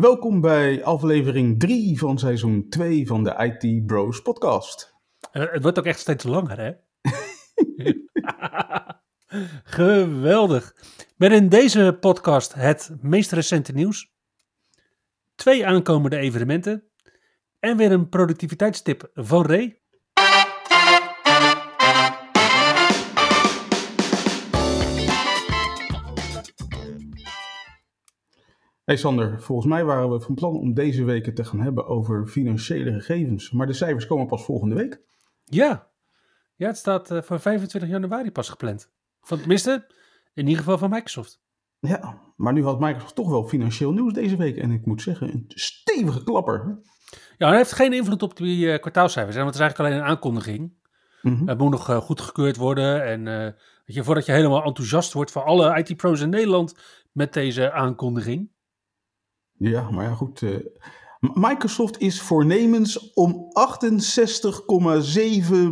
Welkom bij aflevering 3 van seizoen 2 van de IT Bros podcast. Uh, het wordt ook echt steeds langer, hè? Geweldig. Met in deze podcast het meest recente nieuws, twee aankomende evenementen en weer een productiviteitstip van Ray. Hey Sander, volgens mij waren we van plan om deze week te gaan hebben over financiële gegevens. Maar de cijfers komen pas volgende week. Ja, ja het staat uh, voor 25 januari pas gepland. Van tenminste, in ieder geval van Microsoft. Ja, maar nu had Microsoft toch wel financieel nieuws deze week. En ik moet zeggen, een stevige klapper. Ja, hij heeft geen invloed op die uh, kwartaalcijfers. Want het is eigenlijk alleen een aankondiging. Mm -hmm. Het moet nog uh, goedgekeurd worden. En weet je, voordat je helemaal enthousiast wordt voor alle IT-pro's in Nederland met deze aankondiging. Ja, maar ja, goed. Uh, Microsoft is voornemens om 68,7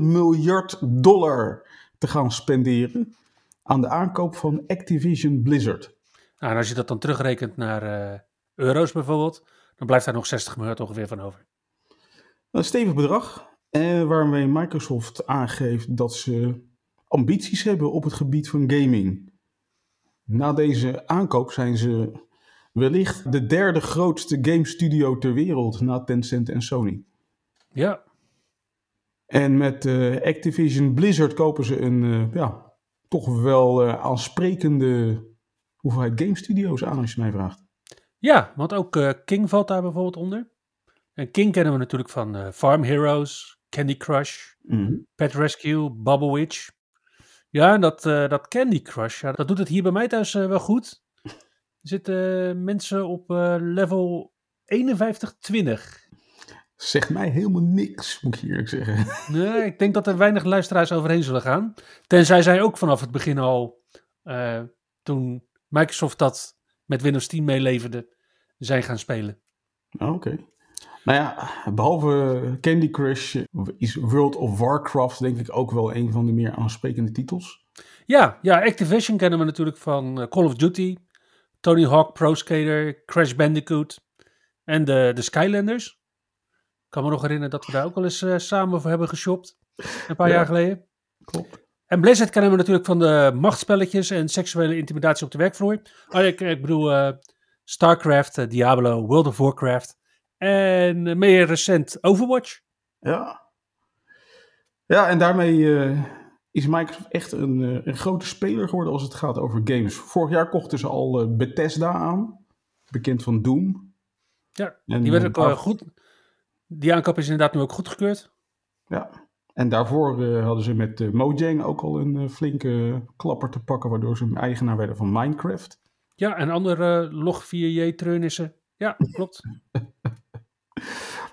miljard dollar te gaan spenderen aan de aankoop van Activision Blizzard. Nou, en als je dat dan terugrekent naar uh, euro's bijvoorbeeld, dan blijft daar nog 60 miljard ongeveer van over. Een stevig bedrag, eh, waarmee Microsoft aangeeft dat ze ambities hebben op het gebied van gaming. Na deze aankoop zijn ze wellicht de derde grootste game studio ter wereld na Tencent en Sony. Ja. En met uh, Activision Blizzard kopen ze een uh, ja, toch wel uh, aansprekende hoeveelheid game studio's aan als je mij vraagt. Ja, want ook King valt daar bijvoorbeeld onder. En King kennen we natuurlijk van Farm Heroes, Candy Crush, mm -hmm. Pet Rescue, Bubble Witch. Ja, dat, dat Candy Crush, ja, dat doet het hier bij mij thuis wel goed. Zitten mensen op uh, level 5120. Zegt mij helemaal niks, moet ik eerlijk zeggen. Nee, ik denk dat er weinig luisteraars overheen zullen gaan. Tenzij zij ook vanaf het begin al, uh, toen Microsoft dat met Windows 10 meeleverde, zijn gaan spelen. Oké. Okay. Nou ja, behalve Candy Crush is World of Warcraft denk ik ook wel een van de meer aansprekende titels. Ja, ja Activision kennen we natuurlijk van Call of Duty, Tony Hawk Pro Skater, Crash Bandicoot en de, de Skylanders. Ik kan me nog herinneren dat we daar ook al eens uh, samen voor hebben geshopt. Een paar ja, jaar geleden. Klopt. En Blizzard kennen we natuurlijk van de machtspelletjes en seksuele intimidatie op de werkvloer. Oh, ik, ik bedoel uh, StarCraft, uh, Diablo, World of Warcraft en meer recent Overwatch. Ja. Ja, en daarmee is Microsoft echt een, een, grote speler geworden als het gaat over games. Vorig jaar kochten ze al Bethesda aan, bekend van Doom. Ja, en, die werd ook uh, goed. Die aankoop is inderdaad nu ook goedgekeurd. Ja, en daarvoor uh, hadden ze met uh, Mojang ook al een uh, flinke klapper te pakken, waardoor ze eigenaar werden van Minecraft. Ja, en andere Log4j-treurnissen. Ja, klopt.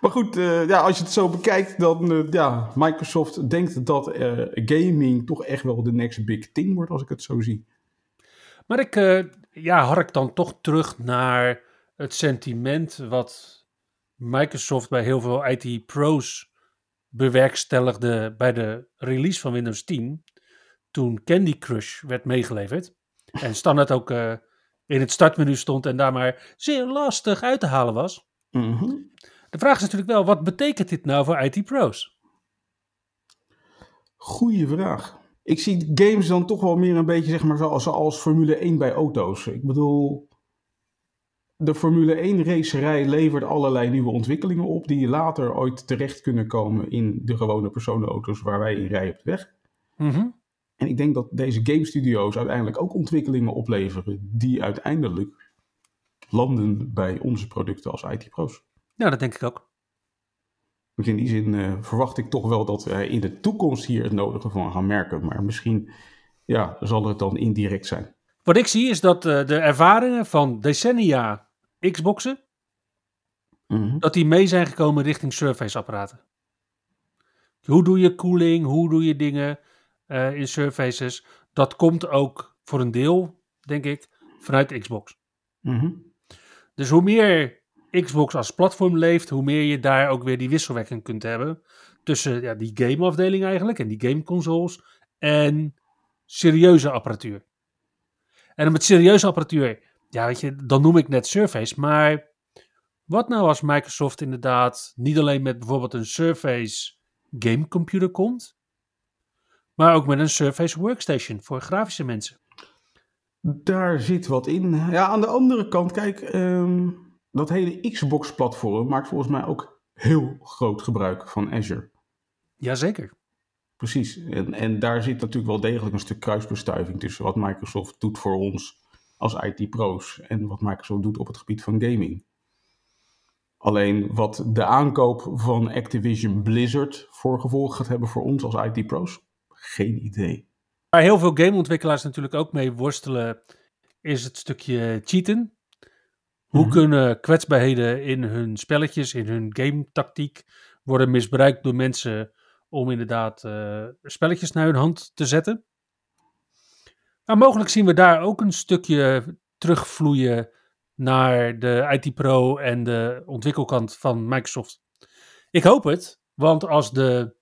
Maar goed, uh, ja, als je het zo bekijkt, dan uh, ja, Microsoft denkt dat uh, gaming toch echt wel de next big thing wordt, als ik het zo zie. Maar ik ja, hark dan toch terug naar het sentiment wat Microsoft bij heel veel IT-pro's bewerkstelligde bij de release van Windows 10. Toen Candy Crush werd meegeleverd. En standaard ook in het startmenu stond en daar maar zeer lastig uit te halen was. Mm -hmm. De vraag is natuurlijk wel, wat betekent dit nou voor IT-pro's? Goeie vraag. Ik zie games dan toch wel meer een beetje zeg maar zoals, als Formule 1 bij auto's. Ik bedoel, de Formule 1 racerij levert allerlei nieuwe ontwikkelingen op die later ooit terecht kunnen komen in de gewone personenauto's waar wij in rijden op de weg. Mm -hmm. En ik denk dat deze game studio's uiteindelijk ook ontwikkelingen opleveren die uiteindelijk landen bij onze producten als IT-pro's. Ja, dat denk ik ook. Dus in die zin uh, verwacht ik toch wel dat wij in de toekomst hier het nodige van gaan merken. Maar misschien ja, zal het dan indirect zijn. Wat ik zie is dat uh, de ervaringen van decennia Xboxen, mm -hmm. dat die mee zijn gekomen richting Surface apparaten. Hoe doe je cooling? Hoe doe je dingen uh, in surfaces? Dat komt ook voor een deel, denk ik, vanuit Xbox. Mm Dus hoe meer Xbox als platform leeft, hoe meer je daar ook weer die wisselwerking kunt hebben. Tussen ja, die gameafdeling eigenlijk en die gameconsoles en serieuze apparatuur. En met serieuze apparatuur, ja, weet je, dan noem ik net Surface. Maar wat nou als Microsoft inderdaad niet alleen met bijvoorbeeld een Surface gamecomputer komt, maar ook met een Surface Workstation voor grafische mensen? Daar zit wat in. Ja, aan de andere kant, kijk, ehm, dat hele Xbox-platform maakt volgens mij ook heel groot gebruik van Azure. Jazeker. Precies. En, en daar zit natuurlijk wel degelijk een stuk kruisbestuiving tussen wat Microsoft doet voor ons als IT-pro's en wat Microsoft doet op het gebied van gaming. Alleen wat de aankoop van Activision Blizzard voor gevolg gaat hebben voor ons als IT-pro's, geen idee. Waar heel veel gameontwikkelaars natuurlijk ook mee worstelen, is het stukje cheaten. Hoe mhm. kunnen kwetsbaarheden in hun spelletjes, in hun game tactiek worden misbruikt door mensen om inderdaad uh, spelletjes naar hun hand te zetten? Nou, mogelijk zien we daar ook een stukje terugvloeien naar de IT Pro en de ontwikkelkant van Microsoft. Ik hoop het, want als de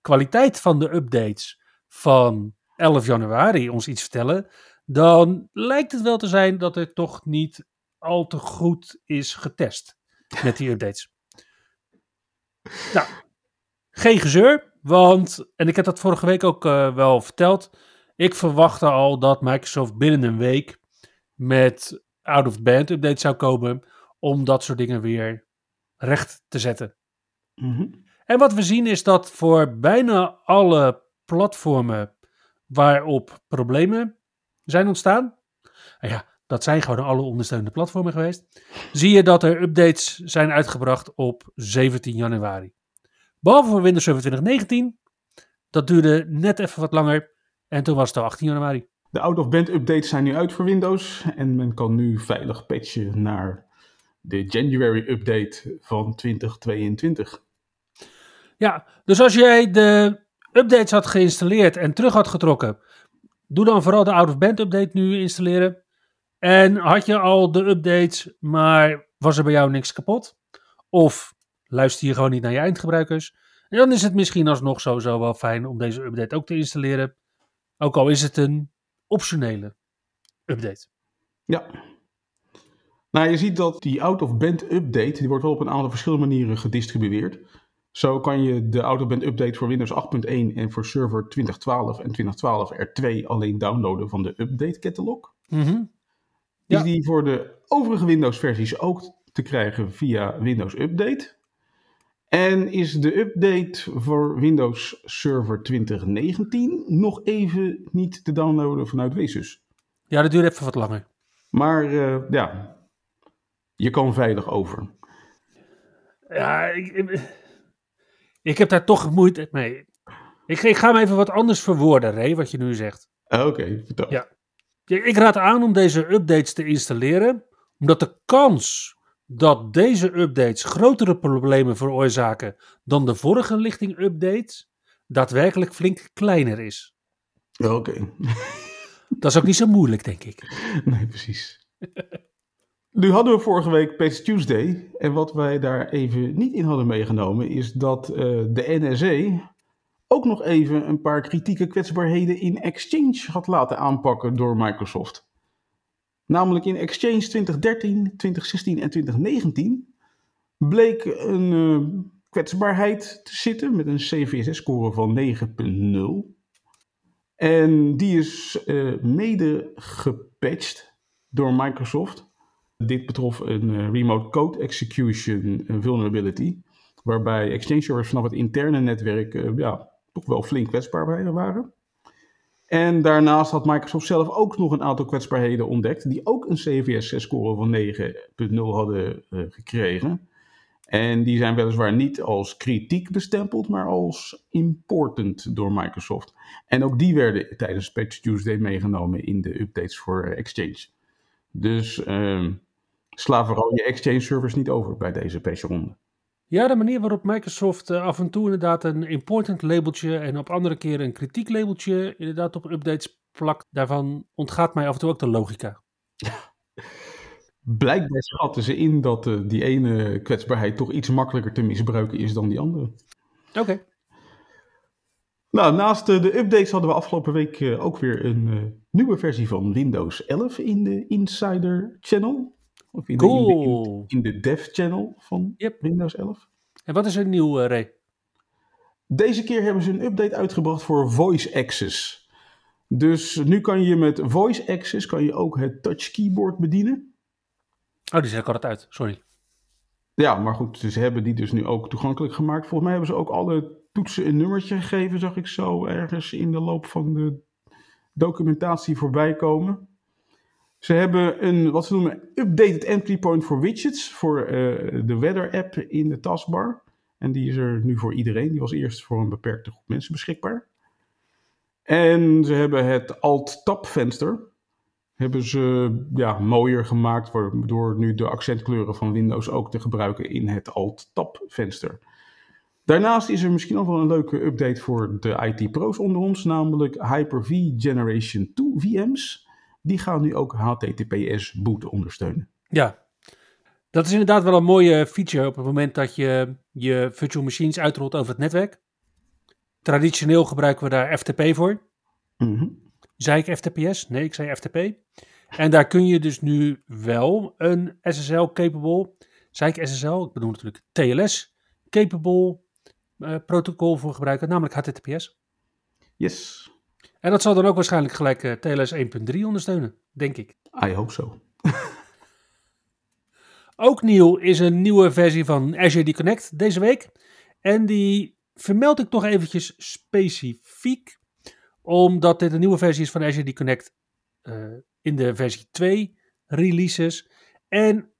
kwaliteit van de updates van 11 januari ons iets vertellen, dan lijkt het wel te zijn dat het toch niet al te goed is getest met die updates. Nou, geen gezeur, want, en ik heb dat vorige week ook uh, wel verteld, ik verwachtte al dat Microsoft binnen een week met out-of-band update zou komen om dat soort dingen weer recht te zetten. Mhm. En wat we zien is dat voor bijna alle platformen waarop problemen zijn ontstaan, nou ja, dat zijn gewoon alle ondersteunende platformen geweest, zie je dat er updates zijn uitgebracht op 17 januari. Behalve voor Windows Server 2019, dat duurde net even wat langer en toen was het al 18 januari. De out-of-band updates zijn nu uit voor Windows en men kan nu veilig patchen naar de January update van 2022. Ja, dus als jij de updates had geïnstalleerd en terug had getrokken, doe dan vooral de out-of-band update nu installeren. En had je al de updates, maar was er bij jou niks kapot? Of luister je gewoon niet naar je eindgebruikers? En dan is het misschien alsnog sowieso wel fijn om deze update ook te installeren. Ook al is het een optionele update. Ja. Nou, je ziet dat die out-of-band update, die wordt wel op een aantal verschillende manieren gedistribueerd. Zo kan je de out-of-band update voor Windows 8.1 en voor server 2012 en 2012 R2 alleen downloaden van de update catalog. Mm Is die voor de overige Windows versies ook te krijgen via Windows Update. En is de update voor Windows Server 2019 nog even niet te downloaden vanuit Wesus? Ja, dat duurt even wat langer. Maar uh, ja, je kan veilig over. Ja, ik, ik heb daar toch moeite mee. Ik, ik ga hem even wat anders verwoorden, Ray, wat je nu zegt. Oké, okay, vertel. Ja. Ik raad aan om deze updates te installeren, omdat de kans dat deze updates grotere problemen veroorzaken dan de vorige lichting updates daadwerkelijk flink kleiner is. Oké. Dat is ook niet zo moeilijk, denk ik. Nee, precies. Nu hadden we vorige week Patch Tuesday. En wat wij daar even niet in hadden meegenomen, is dat uh, de NSA ook nog even een paar kritieke kwetsbaarheden in Exchange had laten aanpakken door Microsoft. Namelijk in Exchange 2013, 2016 en 2019 bleek een uh, kwetsbaarheid te zitten met een CVSS-score van 9.0. En die is uh, mede gepatcht door Microsoft. Dit betrof een uh, remote code execution vulnerability, waarbij Exchange servers vanaf het interne netwerk ja, toch wel flink kwetsbaar waren. En daarnaast had Microsoft zelf ook nog een aantal kwetsbaarheden ontdekt, die ook een CVS-score van 9.0 hadden uh, gekregen. En die zijn weliswaar niet als kritiek bestempeld, maar als important door Microsoft. En ook die werden tijdens Patch Tuesday meegenomen in de updates voor Exchange. Dus uh, sla vooral je Exchange servers niet over bij deze patchronde. Ja, de manier waarop Microsoft uh, af en toe inderdaad een important labeltje en op andere keren een kritiek labeltje inderdaad op updates plakt, daarvan ontgaat mij af en toe ook de logica. Blijkbaar schatten ze in dat uh, die ene kwetsbaarheid toch iets makkelijker te misbruiken is dan die andere. Oké. Nou, naast uh, de updates hadden we afgelopen week uh, ook weer een nieuwe versie van Windows 11 in de Insider Channel. Of in, cool. de, in, in de Dev Channel van Yep. Windows 11. En wat is er nieuw, uh, Ray? Deze keer hebben ze een update uitgebracht voor Voice Access. Dus nu kan je met Voice Access kan je ook het touch keyboard bedienen. Oh, die zet ik altijd uit, sorry. Ja, maar goed, ze hebben die dus nu ook toegankelijk gemaakt. Volgens mij hebben ze ook alle toetsen een nummertje gegeven, zag ik zo ergens in de loop van de documentatie voorbij komen. Ze hebben een, wat ze noemen, updated entry point for widgets voor uh, de weather app in de taskbar. En die is er nu voor iedereen. Die was eerst voor een beperkte groep mensen beschikbaar. En ze hebben het alt-tab venster. Hebben ze ja, mooier gemaakt door nu de accentkleuren van Windows ook te gebruiken in het alt-tab venster. Daarnaast is er misschien nog wel een leuke update voor de IT-pro's onder ons, namelijk Hyper-V Generation 2 VM's. Die gaan nu ook HTTPS boot ondersteunen. Ja, dat is inderdaad wel een mooie feature op het moment dat je je virtual machines uitrolt over het netwerk. Traditioneel gebruiken we daar FTP voor. Mm Zei ik FTPS? Nee, ik zei FTP. En daar kun je dus nu wel een SSL-capable, zei ik SSL? Ik bedoel natuurlijk TLS-capable uh, protocol voor gebruiken, namelijk HTTPS. Yes. En dat zal dan ook waarschijnlijk gelijk uh, TLS 1.3 ondersteunen, denk ik. I hope so. ook nieuw is een nieuwe versie van Azure Connect deze week. En die vermeld ik nog eventjes specifiek, omdat dit een nieuwe versie is van Azure Connect uh, in de versie 2 releases. En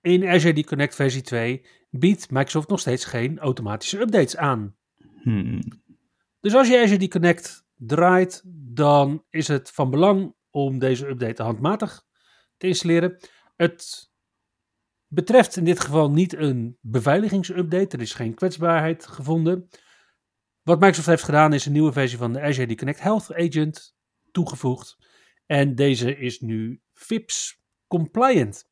in Azure Connect versie 2 biedt Microsoft nog steeds geen automatische updates aan. Hmm. Dus als je Azure Connect draait, dan is het van belang om deze update handmatig te installeren. Het betreft in dit geval niet een beveiligingsupdate. Er is geen kwetsbaarheid gevonden. Wat Microsoft heeft gedaan is een nieuwe versie van de Azure Connect Health Agent toegevoegd. En deze is nu FIPS compliant.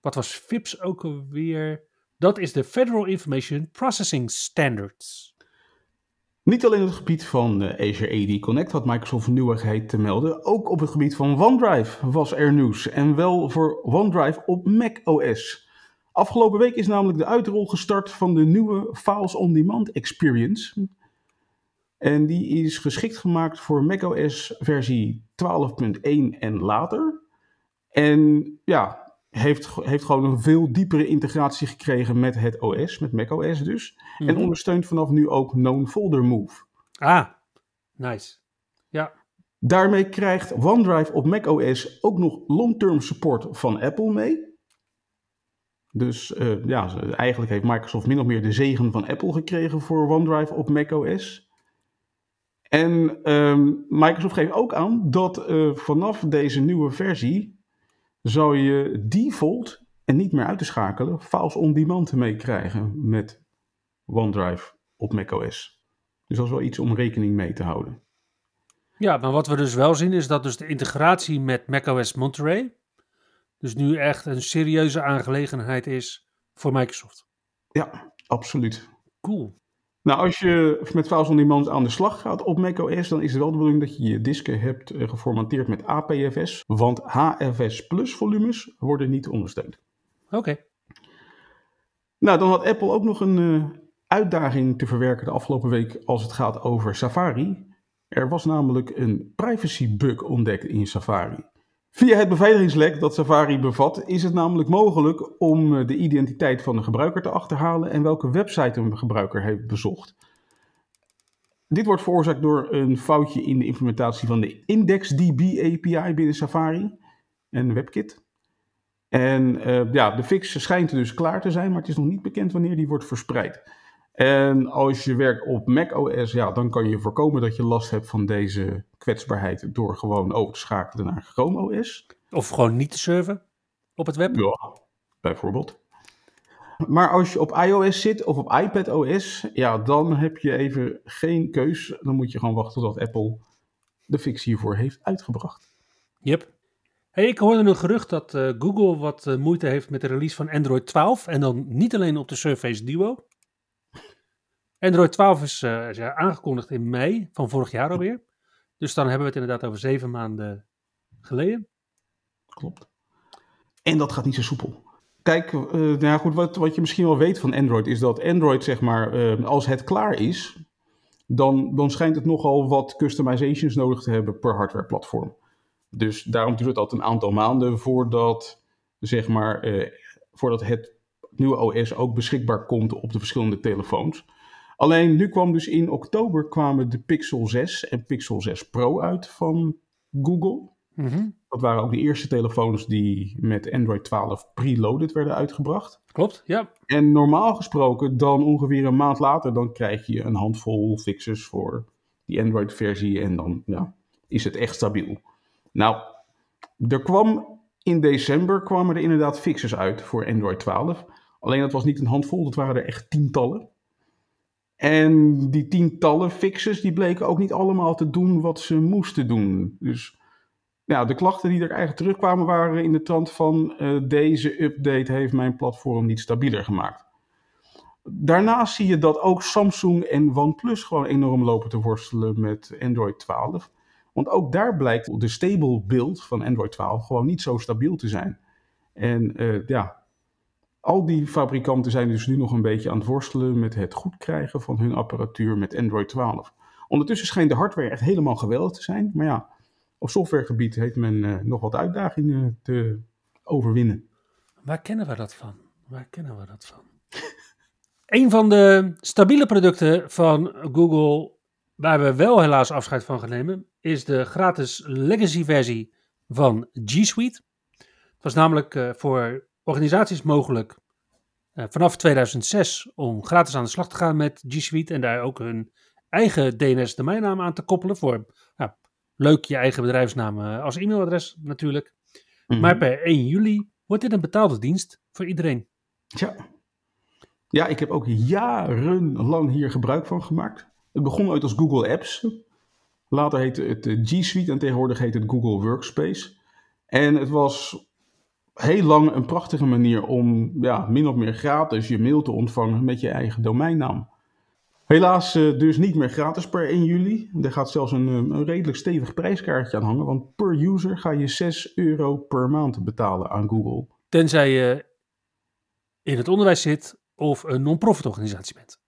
Wat was FIPS ook alweer? Dat is de Federal Information Processing Standards. Niet alleen op het gebied van Azure AD Connect had Microsoft nieuwigheid te melden, ook op het gebied van OneDrive was er nieuws. En wel voor OneDrive op macOS. Afgelopen week is namelijk de uitrol gestart van de nieuwe Files on Demand Experience. En die is geschikt gemaakt voor macOS versie 12.1 en later. En ja, heeft, heeft gewoon een veel diepere integratie gekregen met het OS, met macOS dus. Mm -hmm. En ondersteunt vanaf nu ook Known Folder Move. Ah, nice. Ja. Daarmee krijgt OneDrive op macOS ook nog long-term support van Apple mee. Dus uh, ja, eigenlijk heeft Microsoft min of meer de zegen van Apple gekregen voor OneDrive op macOS. En um, Microsoft geeft ook aan dat uh, vanaf deze nieuwe versie zou je default en niet meer uit te schakelen files on demand meekrijgen met OneDrive op macOS. Dus dat is wel iets om rekening mee te houden. Ja, maar wat we dus wel zien is dat dus de integratie met macOS Monterey dus nu echt een serieuze aangelegenheid is voor Microsoft. Ja, absoluut. Cool. Nou, als je met Files on Demand aan de slag gaat op macOS, dan is het wel de bedoeling dat je je disken hebt geformateerd met APFS, want HFS Plus volumes worden niet ondersteund. Oké. Okay. Nou, dan had Apple ook nog een uh, uitdaging te verwerken de afgelopen week als het gaat over Safari. Er was namelijk een privacy bug ontdekt in Safari. Via het beveiligingslek dat Safari bevat, is het namelijk mogelijk om de identiteit van de gebruiker te achterhalen en welke website een gebruiker heeft bezocht. Dit wordt veroorzaakt door een foutje in de implementatie van de IndexDB API binnen Safari en WebKit. En uh, ja, de fix schijnt dus klaar te zijn, maar het is nog niet bekend wanneer die wordt verspreid. En als je werkt op macOS, ja, dan kan je voorkomen dat je last hebt van deze kwetsbaarheid door gewoon over te schakelen naar Chrome OS. Of gewoon niet te surfen op het web. Ja, bijvoorbeeld. Maar als je op iOS zit of op iPadOS, ja, dan heb je even geen keus. Dan moet je gewoon wachten tot Apple de fix hiervoor heeft uitgebracht. Yep. Hey, ik hoorde een gerucht dat uh, Google wat uh, moeite heeft met de release van Android 12. En dan niet alleen op de Surface Duo. Android 12 is, uh, is aangekondigd in mei van vorig jaar alweer. Dus dan hebben we het inderdaad over zeven maanden geleden. Klopt. En dat gaat niet zo soepel. Kijk, uh, nou goed, wat, wat je misschien wel weet van Android is dat Android, zeg maar, als het klaar is, dan, dan schijnt het nogal wat customizations nodig te hebben per hardwareplatform. Dus daarom duurt het altijd een aantal maanden voordat, zeg maar, voordat het nieuwe OS ook beschikbaar komt op de verschillende telefoons. Alleen nu kwam dus in oktober kwamen de Pixel 6 en Pixel 6 Pro uit van Google. Mm -hmm. Dat waren ook de eerste telefoons die met Android 12 preloaded werden uitgebracht. Klopt, ja. En normaal gesproken, dan ongeveer een maand later, dan krijg je een handvol fixes voor die Android-versie en dan ja, is het echt stabiel. Nou, er kwam in december kwamen er inderdaad fixes uit voor Android 12. Alleen dat was niet een handvol, dat waren er echt tientallen. En die tientallen fixes, die bleken ook niet allemaal te doen wat ze moesten doen. Dus ja, de klachten die er eigenlijk terugkwamen waren in de trant van uh, deze update heeft mijn platform niet stabieler gemaakt. Daarnaast zie je dat ook Samsung en OnePlus gewoon enorm lopen te worstelen met Android 12. Want ook daar blijkt de stable build van Android 12 gewoon niet zo stabiel te zijn. En uh, ja, al die fabrikanten zijn dus nu nog een beetje aan het worstelen met het goed krijgen van hun apparatuur met Android 12. Ondertussen schijnt de hardware echt helemaal geweldig te zijn. Maar ja, op softwaregebied heeft men uh, nog wat uitdagingen te overwinnen. Waar kennen we dat van? Waar kennen we dat van? een van de stabiele producten van Google, waar we wel helaas afscheid van gaan nemen, is de gratis legacy versie van G Suite. Het was namelijk uh, voor organisaties mogelijk uh, vanaf 2006 om gratis aan de slag te gaan met G Suite en daar ook hun eigen DNS-domeinnaam aan te koppelen voor nou, leuk je eigen bedrijfsnaam als e-mailadres natuurlijk. Mm -hmm. Maar per 1 juli wordt dit een betaalde dienst voor iedereen. Ja. ja, ik heb ook jarenlang hier gebruik van gemaakt. Het begon ooit als Google Apps. Later heette het G Suite en tegenwoordig heet het Google Workspace. En het was heel lang een prachtige manier om ja, min of meer gratis je mail te ontvangen met je eigen domeinnaam. Helaas uh, dus niet meer gratis per 1 juli. Er gaat zelfs een, een, redelijk stevig prijskaartje aan hangen, want per user ga je 6 euro per maand betalen aan Google. Tenzij je in het onderwijs zit of een non-profit organisatie bent.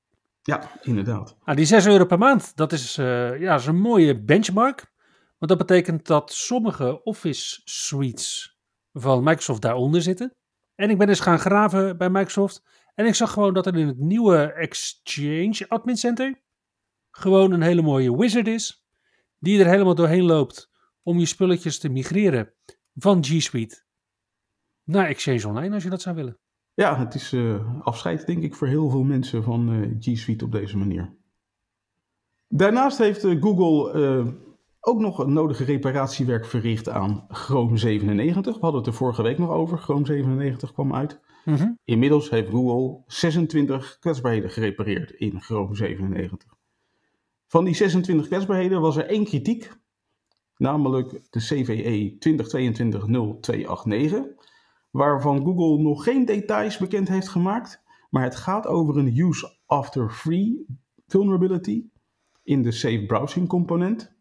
Ja, inderdaad. Nou, die 6 euro per maand, dat is, uh, ja, is een mooie benchmark. Want dat betekent dat sommige Office suites van Microsoft daaronder zitten. En ik ben eens gaan graven bij Microsoft. En ik zag gewoon dat er in het nieuwe Exchange Admin Center gewoon een hele mooie wizard is. Die er helemaal doorheen loopt om je spulletjes te migreren van G Suite naar Exchange Online als je dat zou willen. Ja, het is uh, afscheid denk ik voor heel veel mensen van uh, G Suite op deze manier. Daarnaast heeft uh, Google ook nog een nodige reparatiewerk verricht aan Chrome 97. We hadden het er vorige week nog over. Chrome 97 kwam uit. Mm -hmm. Inmiddels heeft Google 26 kwetsbaarheden gerepareerd in Chrome 97. Van die 26 kwetsbaarheden was er één kritiek, namelijk de CVE 2022-0289, waarvan Google nog geen details bekend heeft gemaakt, maar het gaat over een use after free vulnerability in de safe browsing component.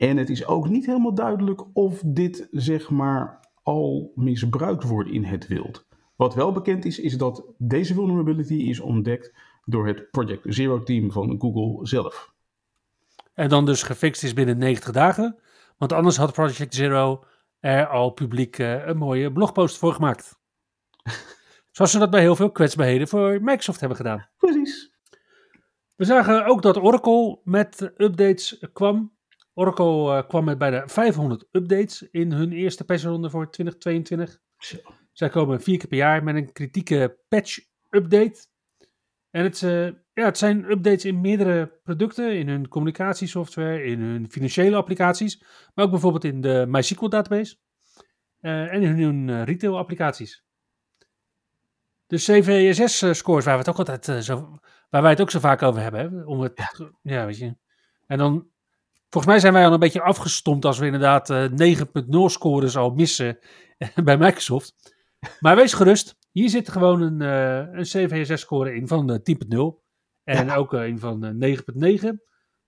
En het is ook niet helemaal duidelijk of dit zeg maar al misbruikt wordt in het wild. Wat wel bekend is, is dat deze vulnerability is ontdekt door het Project Zero team van Google zelf. En dan dus gefixt is binnen 90 dagen, want anders had Project Zero er al publiek uh, een mooie blogpost voor gemaakt. Zoals ze dat bij heel veel kwetsbaarheden voor Microsoft hebben gedaan. Precies. We zagen ook dat Oracle met updates kwam. Oracle uh, kwam met bijna 500 updates in hun eerste patchronde voor 2022. Zo. Zij komen vier keer per jaar met een kritieke patch-update. En het, uh, ja, het zijn updates in meerdere producten, in hun communicatiesoftware, in hun financiële applicaties, maar ook bijvoorbeeld in de MySQL database uh, en in hun retail applicaties. de CVSS-scores, waar, we het ook altijd, eh, zo, waar wij het ook zo vaak over hebben. Hè? Om het, ja. weet je. En dan, volgens mij zijn wij al een beetje afgestompt als we inderdaad eh 9.0 scores al missen bij Microsoft. Maar wees gerust, hier zit gewoon een, eh een CVSS-score in van eh, 10.0. En Ja. ook eh, een van eh, 9.9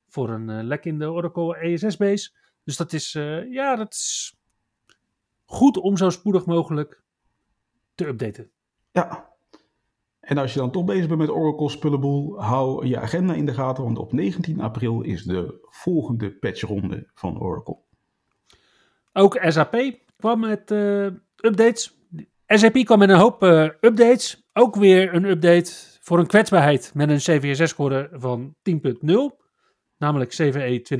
voor een eh, lek in de Oracle ESS-base. Dus dat is, eh, ja, dat is goed om zo spoedig mogelijk te updaten. Ja. En als je dan toch bezig bent met Oracle spullenboel, hou je agenda in de gaten, want op 19 april is de volgende patchronde van Oracle. Ook SAP kwam met eh, updates. SAP kwam met een hoop eh, updates. Ook weer een update voor een kwetsbaarheid met een CVSS-score van 10.0. Namelijk CVE 2021-44228.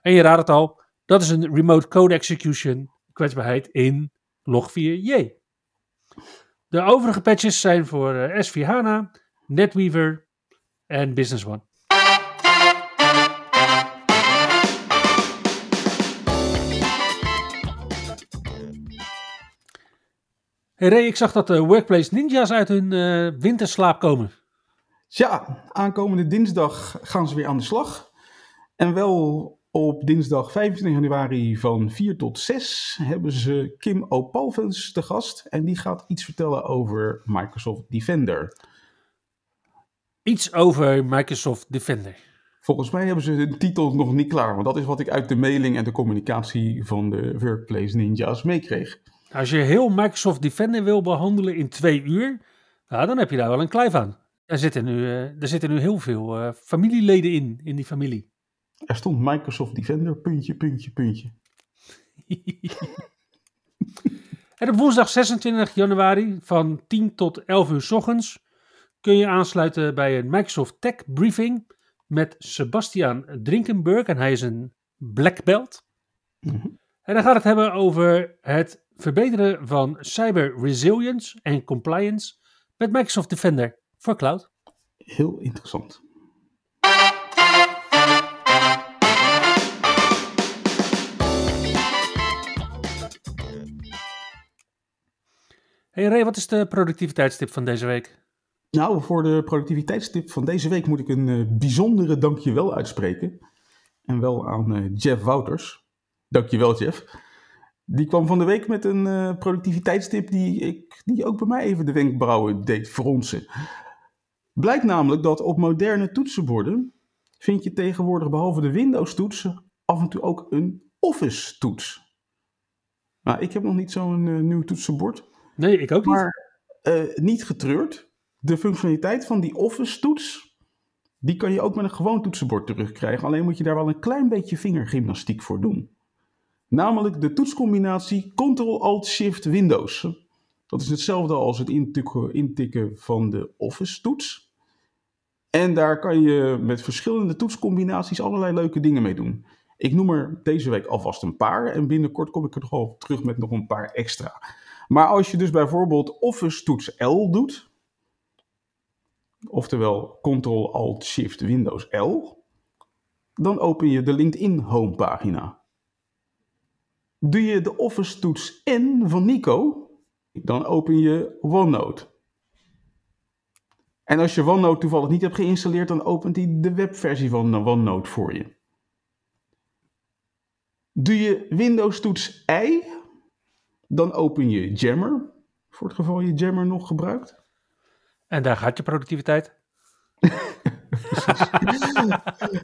En je raadt het al, dat is een remote code execution kwetsbaarheid in log4j. De overige patches zijn voor eh, S4 HANA, NetWeaver en Business One. Hey Ray, ik zag dat de Workplace Ninjas uit hun eh, winterslaap komen. Tja, aankomende dinsdag gaan ze weer aan de slag. En wel op dinsdag 25 januari van 4 tot 6 hebben ze Kim O'Palvens te gast. En die gaat iets vertellen over Microsoft Defender. Iets over Microsoft Defender. Volgens mij hebben ze de titel nog niet klaar, want dat is wat ik uit de mailing en de communicatie van de Workplace Ninjas meekreeg. Als je heel Microsoft Defender wil behandelen in twee uur, nou, dan heb je daar wel een kluif aan. Er zitten nu, eh, er zitten nu heel veel eh, familieleden in, in die familie. Er stond Microsoft Defender, puntje, puntje, puntje. En op woensdag 26 januari van 10 tot 11 uur 's ochtends kun je aansluiten bij een Microsoft Tech Briefing met Sebastian Drinkenberg. En hij is een black belt. Mhm. En dan gaat het hebben over het verbeteren van cyber resilience en compliance met Microsoft Defender voor cloud. Heel interessant. Hey Ray, wat is de productiviteitstip van deze week? Nou, voor de productiviteitstip van deze week moet ik een eh, bijzondere dankjewel uitspreken. En wel aan eh, Jeff Wouters. Dankjewel, Jeff. Die kwam van de week met een eh, productiviteitstip die, ik, die ook bij mij even de wenkbrauwen deed fronsen. Blijkt namelijk dat op moderne toetsenborden vind je tegenwoordig behalve de Windows-toets af en toe ook een Office-toets. Nou, ik heb nog niet zo'n nieuw toetsenbord. Nee, ik ook niet. Maar eh, niet getreurd. De functionaliteit van die Office-toets, die kan je ook met een gewoon toetsenbord terugkrijgen. Alleen moet je daar wel een klein beetje vingergymnastiek voor doen. Namelijk de toetscombinatie Ctrl-Alt-Shift-Windows. Dat is hetzelfde als het intikken, van de Office-toets. En daar kan je met verschillende toetscombinaties allerlei leuke dingen mee doen. Ik noem er deze week alvast een paar en binnenkort kom ik er nog terug met nog een paar extra. Maar als je dus bijvoorbeeld Office toets L doet, oftewel Ctrl-Alt-Shift-Windows L, dan open je de LinkedIn homepagina. Doe je de Office toets N van Nico, dan open je OneNote. En als je OneNote toevallig niet hebt geïnstalleerd, dan opent hij de webversie van OneNote voor je. Doe je Windows toets I, dan open je Jammer, voor het geval je Jammer nog gebruikt. En daar gaat je productiviteit.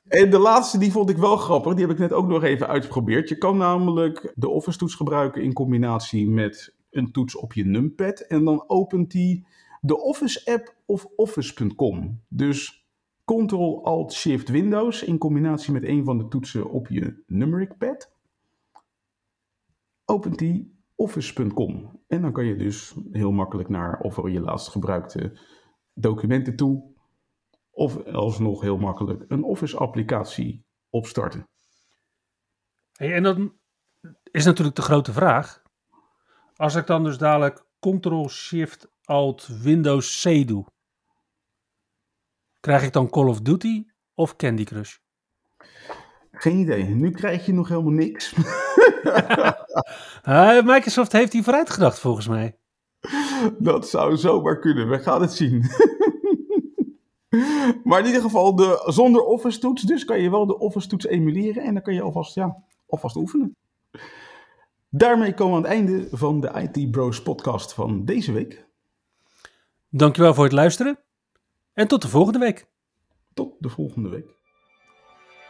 En de laatste, die vond ik wel grappig. Die heb ik net ook nog even uitgeprobeerd. Je kan namelijk de Office-toets gebruiken in combinatie met een toets op je numpad. En dan opent die de Office-app of office.com. Dus Ctrl-Alt-Shift-Windows in combinatie met een van de toetsen op je numeric pad. Opent die office.com. En dan kan je dus heel makkelijk naar of je laatst gebruikte documenten toe of alsnog heel makkelijk een Office-applicatie opstarten. En dan is natuurlijk de grote vraag. Als ik dan dus dadelijk Ctrl-Shift-Alt-Windows-C doe. Krijg ik dan Call of Duty of Candy Crush? Geen idee. Nu krijg je nog helemaal niks. Ah, Microsoft heeft hier vooruit gedacht volgens mij. Dat zou zomaar kunnen. We gaan het zien. maar in ieder geval de, zonder office toets. Dus kan je wel de office toets emuleren. En dan kan je alvast, ja, alvast oefenen. Daarmee komen we aan het einde van de IT Bros podcast van deze week. Dankjewel voor het luisteren. En tot de volgende week. Tot de volgende week.